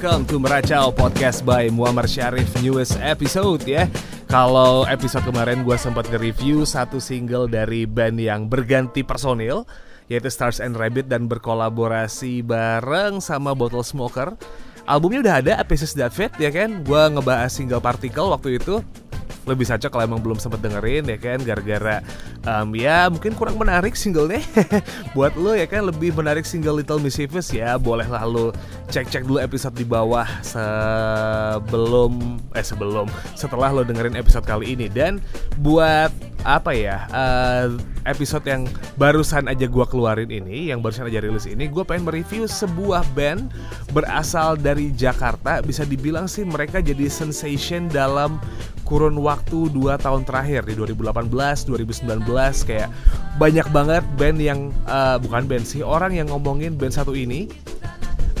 to Meracau Podcast by Muammar Syarif newest episode ya. Kalau episode kemarin gue sempat nge-review satu single dari band yang berganti personil Yaitu Stars and Rabbit dan berkolaborasi bareng sama Bottle Smoker. Albumnya udah ada, That Fit ya kan? Gue ngebahas single Particle waktu itu lo bisa kalau emang belum sempet dengerin ya kan? Gara-gara um, ya mungkin kurang menarik singlenya buat lo ya kan? Lebih menarik single Little Mischievous ya. Boleh lah lo cek-cek dulu episode di bawah sebelum eh sebelum setelah lo dengerin episode kali ini. Dan buat apa ya uh, episode yang barusan aja gue keluarin ini yang barusan aja rilis ini gue pengen mereview sebuah band berasal dari Jakarta. Bisa dibilang sih mereka jadi sensation dalam kurun waktu 2 tahun terakhir di 2018, 2019 kayak banyak banget band yang uh, bukan band sih orang yang ngomongin band satu ini.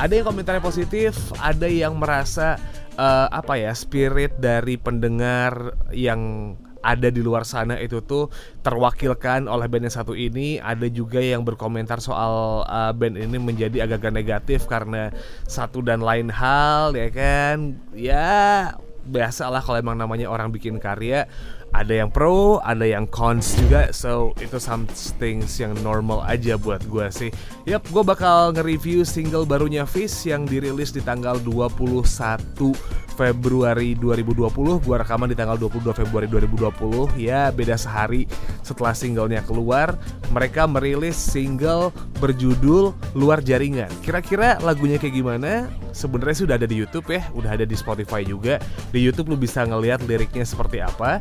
Ada yang komentarnya positif, ada yang merasa uh, apa ya spirit dari pendengar yang ada di luar sana itu tuh terwakilkan oleh band yang satu ini ada juga yang berkomentar soal uh, band ini menjadi agak-agak negatif karena satu dan lain hal ya kan ya biasa lah kalau emang namanya orang bikin karya ada yang pro, ada yang cons juga. So itu something yang normal aja buat gue sih. Yap, gue bakal nge-review single barunya Fish yang dirilis di tanggal 21 Februari 2020 Gua rekaman di tanggal 22 Februari 2020 Ya beda sehari setelah singlenya keluar. Mereka merilis single berjudul Luar Jaringan. Kira-kira lagunya kayak gimana? Sebenarnya sudah ada di Youtube ya. Udah ada di Spotify juga. Di Youtube lu bisa ngeliat liriknya seperti apa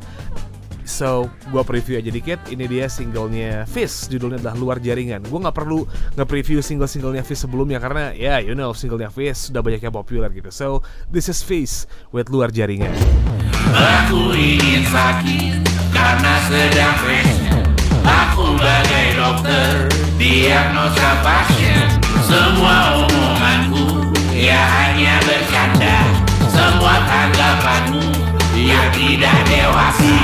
So, gue preview aja dikit. Ini dia singlenya Fish, judulnya adalah Luar Jaringan. Gue nggak perlu nge-preview single-singlenya Fish sebelumnya karena ya, yeah, you know, singlenya Fish sudah banyak yang populer gitu. So, this is Fish with Luar Jaringan. Aku ingin sakit karena sedang fashion. Aku bagai dokter, diagnosa pasien. Semua omonganku ya hanya bercanda. Semua tanggapanmu ya tidak dewasa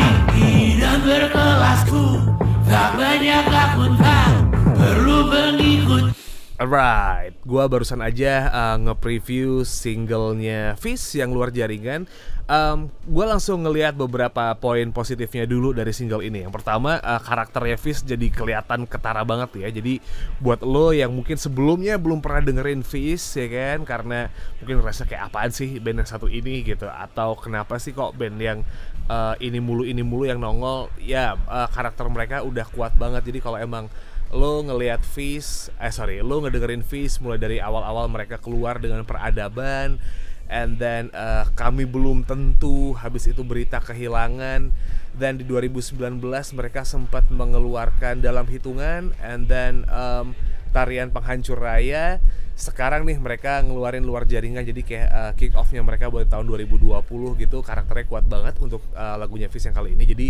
Alright, gua barusan aja uh, nge-preview singlenya Fish yang luar jaringan. Um, gue langsung ngelihat beberapa poin positifnya dulu dari single ini. Yang pertama, uh, karakternya Fish jadi kelihatan ketara banget ya. Jadi buat lo yang mungkin sebelumnya belum pernah dengerin Fish ya kan, karena mungkin ngerasa kayak apaan sih band yang satu ini gitu, atau kenapa sih kok band yang uh, ini mulu ini mulu yang nongol, ya uh, karakter mereka udah kuat banget. Jadi kalau emang lo ngelihat Fish, eh sorry, lo ngedengerin Fish mulai dari awal-awal mereka keluar dengan peradaban, and then uh, kami belum tentu, habis itu berita kehilangan, dan di 2019 mereka sempat mengeluarkan dalam hitungan, and then um, tarian penghancur raya. Sekarang nih mereka ngeluarin luar jaringan, jadi kayak uh, kick offnya mereka buat tahun 2020 gitu, karakternya kuat banget untuk uh, lagunya Fish yang kali ini. Jadi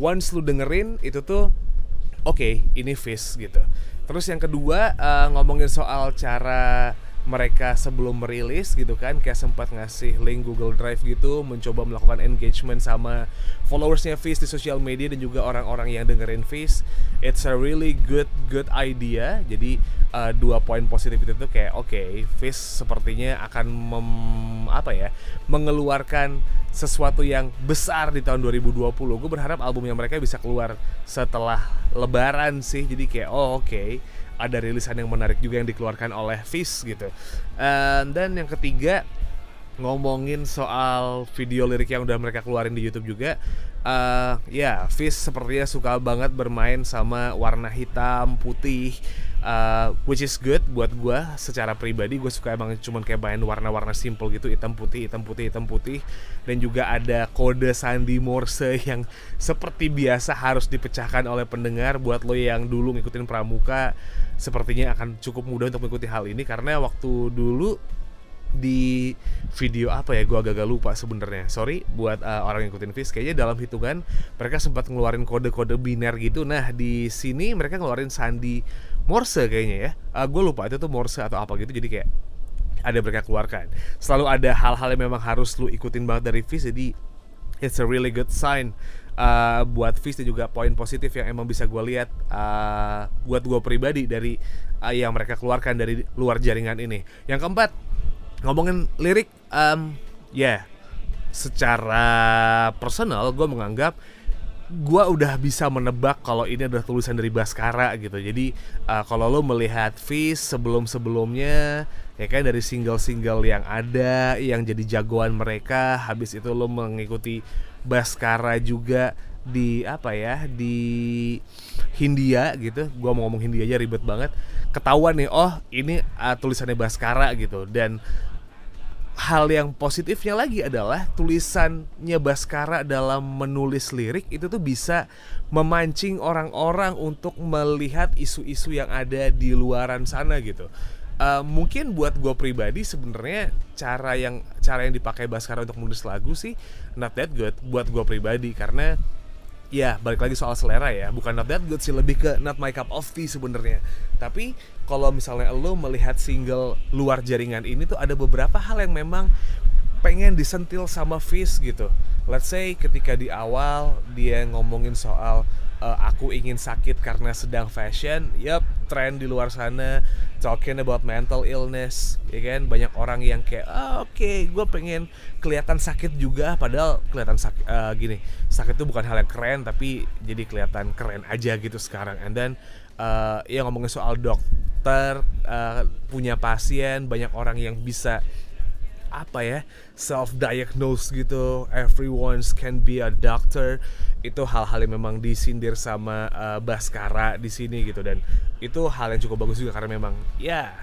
once lu dengerin itu tuh oke okay, ini Fish gitu. Terus yang kedua uh, ngomongin soal cara mereka sebelum merilis gitu kan kayak sempat ngasih link Google Drive gitu mencoba melakukan engagement sama followersnya Fish di sosial media dan juga orang-orang yang dengerin Fish it's a really good good idea. Jadi uh, dua poin positif itu tuh kayak oke okay, Fish sepertinya akan mem, apa ya mengeluarkan sesuatu yang besar di tahun 2020 gue berharap album yang mereka bisa keluar setelah lebaran sih. Jadi kayak oh oke okay ada rilisan yang menarik juga yang dikeluarkan oleh Fish gitu. And dan yang ketiga ngomongin soal video lirik yang udah mereka keluarin di YouTube juga. Uh, ya, Fish sepertinya suka banget bermain sama warna hitam, putih, uh, which is good buat gue secara pribadi. Gue suka emang cuman kayak main warna-warna simple gitu hitam putih hitam putih hitam putih. Dan juga ada kode sandi Morse yang seperti biasa harus dipecahkan oleh pendengar. Buat lo yang dulu ngikutin pramuka sepertinya akan cukup mudah untuk mengikuti hal ini. Karena waktu dulu di video apa ya gue agak-agak lupa sebenarnya. Sorry buat uh, orang yang ikutin Fish kayaknya dalam hitungan mereka sempat ngeluarin kode-kode biner gitu. Nah di sini mereka ngeluarin sandi Morse kayaknya ya. Uh, gue lupa itu tuh Morse atau apa gitu jadi kayak ada mereka keluarkan selalu ada hal-hal yang memang harus lu ikutin banget dari Fish jadi it's a really good sign. Uh, buat Fish dan juga poin positif yang emang bisa gue lihat uh, buat gue pribadi dari uh, yang mereka keluarkan dari luar jaringan ini. Yang keempat ngomongin lirik um, ya secara personal gue menganggap gue udah bisa menebak kalau ini adalah tulisan dari Baskara gitu. Jadi uh, kalau lo melihat Fish sebelum sebelumnya ya kan dari single-single yang ada yang jadi jagoan mereka habis itu lo mengikuti Baskara juga di apa ya di Hindia gitu. Gua mau ngomong Hindia aja ribet banget. Ketahuan nih oh ini uh, tulisannya Baskara gitu. Dan hal yang positifnya lagi adalah tulisannya Baskara dalam menulis lirik itu tuh bisa memancing orang-orang untuk melihat isu-isu yang ada di luaran sana gitu. Uh, mungkin buat gue pribadi sebenarnya cara yang cara yang dipakai Baskara untuk menulis lagu sih not that good buat gue pribadi karena ya balik lagi soal selera ya. Bukan not that good sih lebih ke not my cup of tea sebenarnya. Tapi kalau misalnya lo melihat single luar jaringan ini tuh ada beberapa hal yang memang pengen disentil sama Fish gitu. Let's say ketika di awal dia ngomongin soal uh, aku ingin sakit karena sedang fashion yep tren di luar sana talking about mental illness ya kan? Banyak orang yang kayak oh, oke okay, gue pengen kelihatan sakit juga. Padahal kelihatan sakit uh, gini sakit itu bukan hal yang keren tapi jadi kelihatan keren aja gitu sekarang. And then uh, ya ngomongin soal dokter uh, punya pasien banyak orang yang bisa apa ya self diagnose gitu. Everyone's can be a doctor. Itu hal-hal yang memang disindir sama uh, Baskara di sini gitu. Dan itu hal yang cukup bagus juga karena memang ya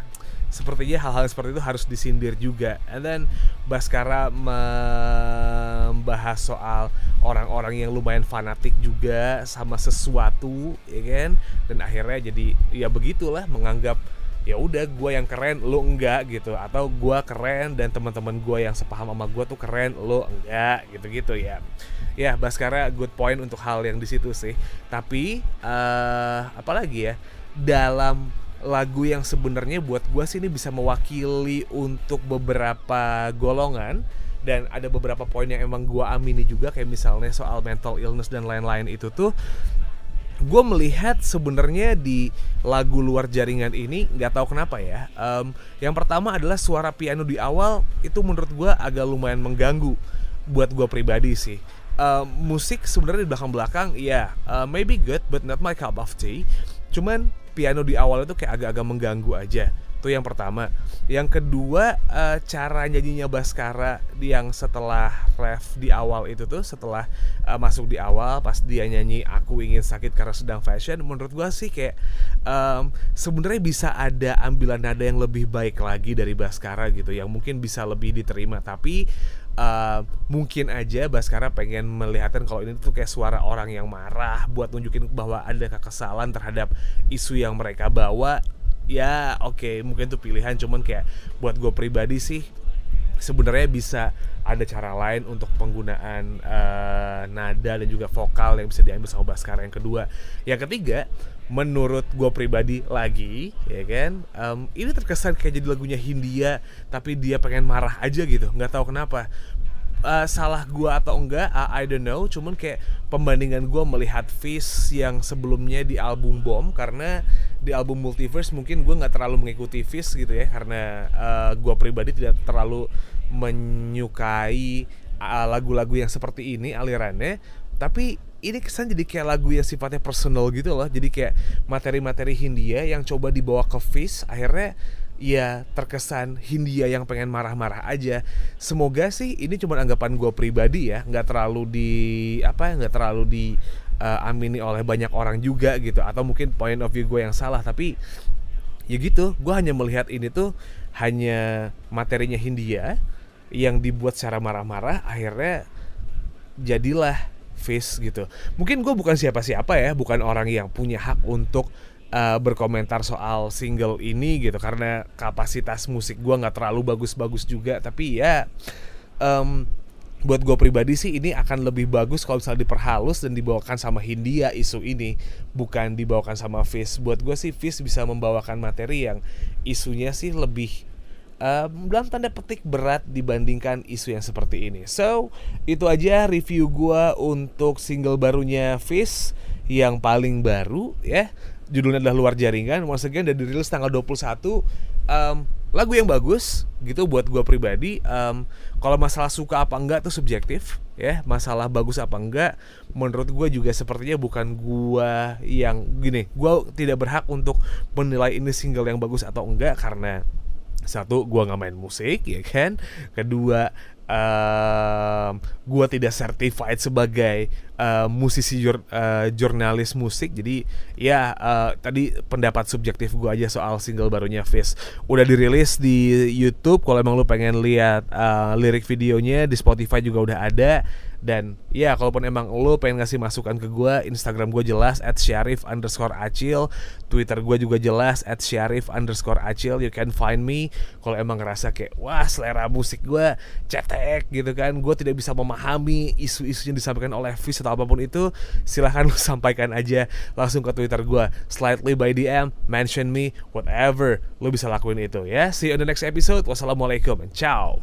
sepertinya hal-hal seperti itu harus disindir juga. And then Baskara membahas soal orang-orang yang lumayan fanatik juga sama sesuatu ya kan? Dan akhirnya jadi ya begitulah menganggap ya udah gue yang keren lo enggak gitu. Atau gue keren dan teman-teman gue yang sepaham sama gue tuh keren lo enggak gitu-gitu ya. Ya Baskara good point untuk hal yang di situ sih. Tapi uh, apalagi ya? Dalam lagu yang sebenarnya buat gue sih ini bisa mewakili untuk beberapa golongan dan ada beberapa poin yang emang gue amini juga kayak misalnya soal mental illness dan lain-lain itu tuh gue melihat sebenarnya di lagu luar jaringan ini nggak tahu kenapa ya. Um, yang pertama adalah suara piano di awal itu menurut gue agak lumayan mengganggu buat gue pribadi sih. Um, musik sebenarnya di belakang-belakang ya uh, maybe good but not my cup of tea. Cuman piano di awal itu kayak agak-agak mengganggu aja itu yang pertama. Yang kedua uh, cara nyanyinya Baskara yang setelah ref di awal itu tuh setelah uh, masuk di awal pas dia nyanyi aku ingin sakit karena sedang fashion menurut gua sih kayak um, sebenarnya bisa ada ambilan nada yang lebih baik lagi dari Baskara gitu yang mungkin bisa lebih diterima. Tapi Uh, mungkin aja Baskara pengen melihatkan kalau ini tuh kayak suara orang yang marah buat nunjukin bahwa ada kekesalan terhadap isu yang mereka bawa ya oke okay, mungkin itu pilihan cuman kayak buat gue pribadi sih sebenarnya bisa ada cara lain untuk penggunaan uh, nada dan juga vokal yang bisa diambil sama Baskara yang kedua yang ketiga menurut gue pribadi lagi ya kan um, ini terkesan kayak jadi lagunya Hindia tapi dia pengen marah aja gitu. Nggak tahu kenapa uh, salah gue atau enggak uh, I don't know. Cuman kayak pembandingan gue melihat Fish yang sebelumnya di album Bomb karena di album Multiverse mungkin gue nggak terlalu mengikuti Fish gitu ya karena uh, gue pribadi tidak terlalu menyukai lagu-lagu uh, yang seperti ini alirannya. Tapi ini kesan jadi kayak lagu yang sifatnya personal gitu loh. Jadi kayak materi-materi Hindia yang coba dibawa ke Fish akhirnya ya terkesan Hindia yang pengen marah-marah aja. Semoga sih ini cuma anggapan gue pribadi ya, nggak terlalu di apa ya, nggak terlalu di uh, amini oleh banyak orang juga gitu, atau mungkin point of view gue yang salah. Tapi ya gitu, gue hanya melihat ini tuh hanya materinya Hindia yang dibuat secara marah-marah, akhirnya jadilah face gitu. Mungkin gue bukan siapa-siapa ya, bukan orang yang punya hak untuk uh, berkomentar soal single ini gitu karena kapasitas musik gue nggak terlalu bagus-bagus juga. Tapi ya um, buat gue pribadi sih ini akan lebih bagus kalau misalnya diperhalus dan dibawakan sama Hindia isu ini bukan dibawakan sama Fizz. Buat gue sih Fizz bisa membawakan materi yang isunya sih lebih um, dalam tanda petik berat dibandingkan isu yang seperti ini. So itu aja review gue untuk single barunya Fizz yang paling baru ya judulnya adalah luar jaringan. Once again udah dirilis tanggal 21 um, lagu yang bagus gitu buat gue pribadi. Um, kalau masalah suka apa enggak tuh subjektif ya. Masalah bagus apa enggak menurut gue juga sepertinya bukan gue yang gini gue tidak berhak untuk menilai ini single yang bagus atau enggak karena satu gue nggak main musik ya kan? Kedua um, gue tidak certified sebagai uh, musisi jur, uh, jurnalis musik. Jadi ya uh, tadi pendapat subjektif gue aja soal single barunya Fizz. Udah dirilis di YouTube kalau emang lu pengen lihat uh, lirik videonya di Spotify juga udah ada. Dan ya kalaupun emang lo pengen ngasih masukan ke gue Instagram gue jelas at syarif underscore acil. Twitter gue juga jelas at syarif underscore acil. You can find me. Kalau emang ngerasa kayak Wah selera musik gue cetek gitu kan. Gue tidak bisa memahami isu-isu yang disampaikan oleh atau apa pun itu Silahkan lo sampaikan aja langsung ke Twitter gue Slightly by DM Mention me Whatever Lo bisa lakuin itu ya. See you on the next episode. Wassalamualaikum. And ciao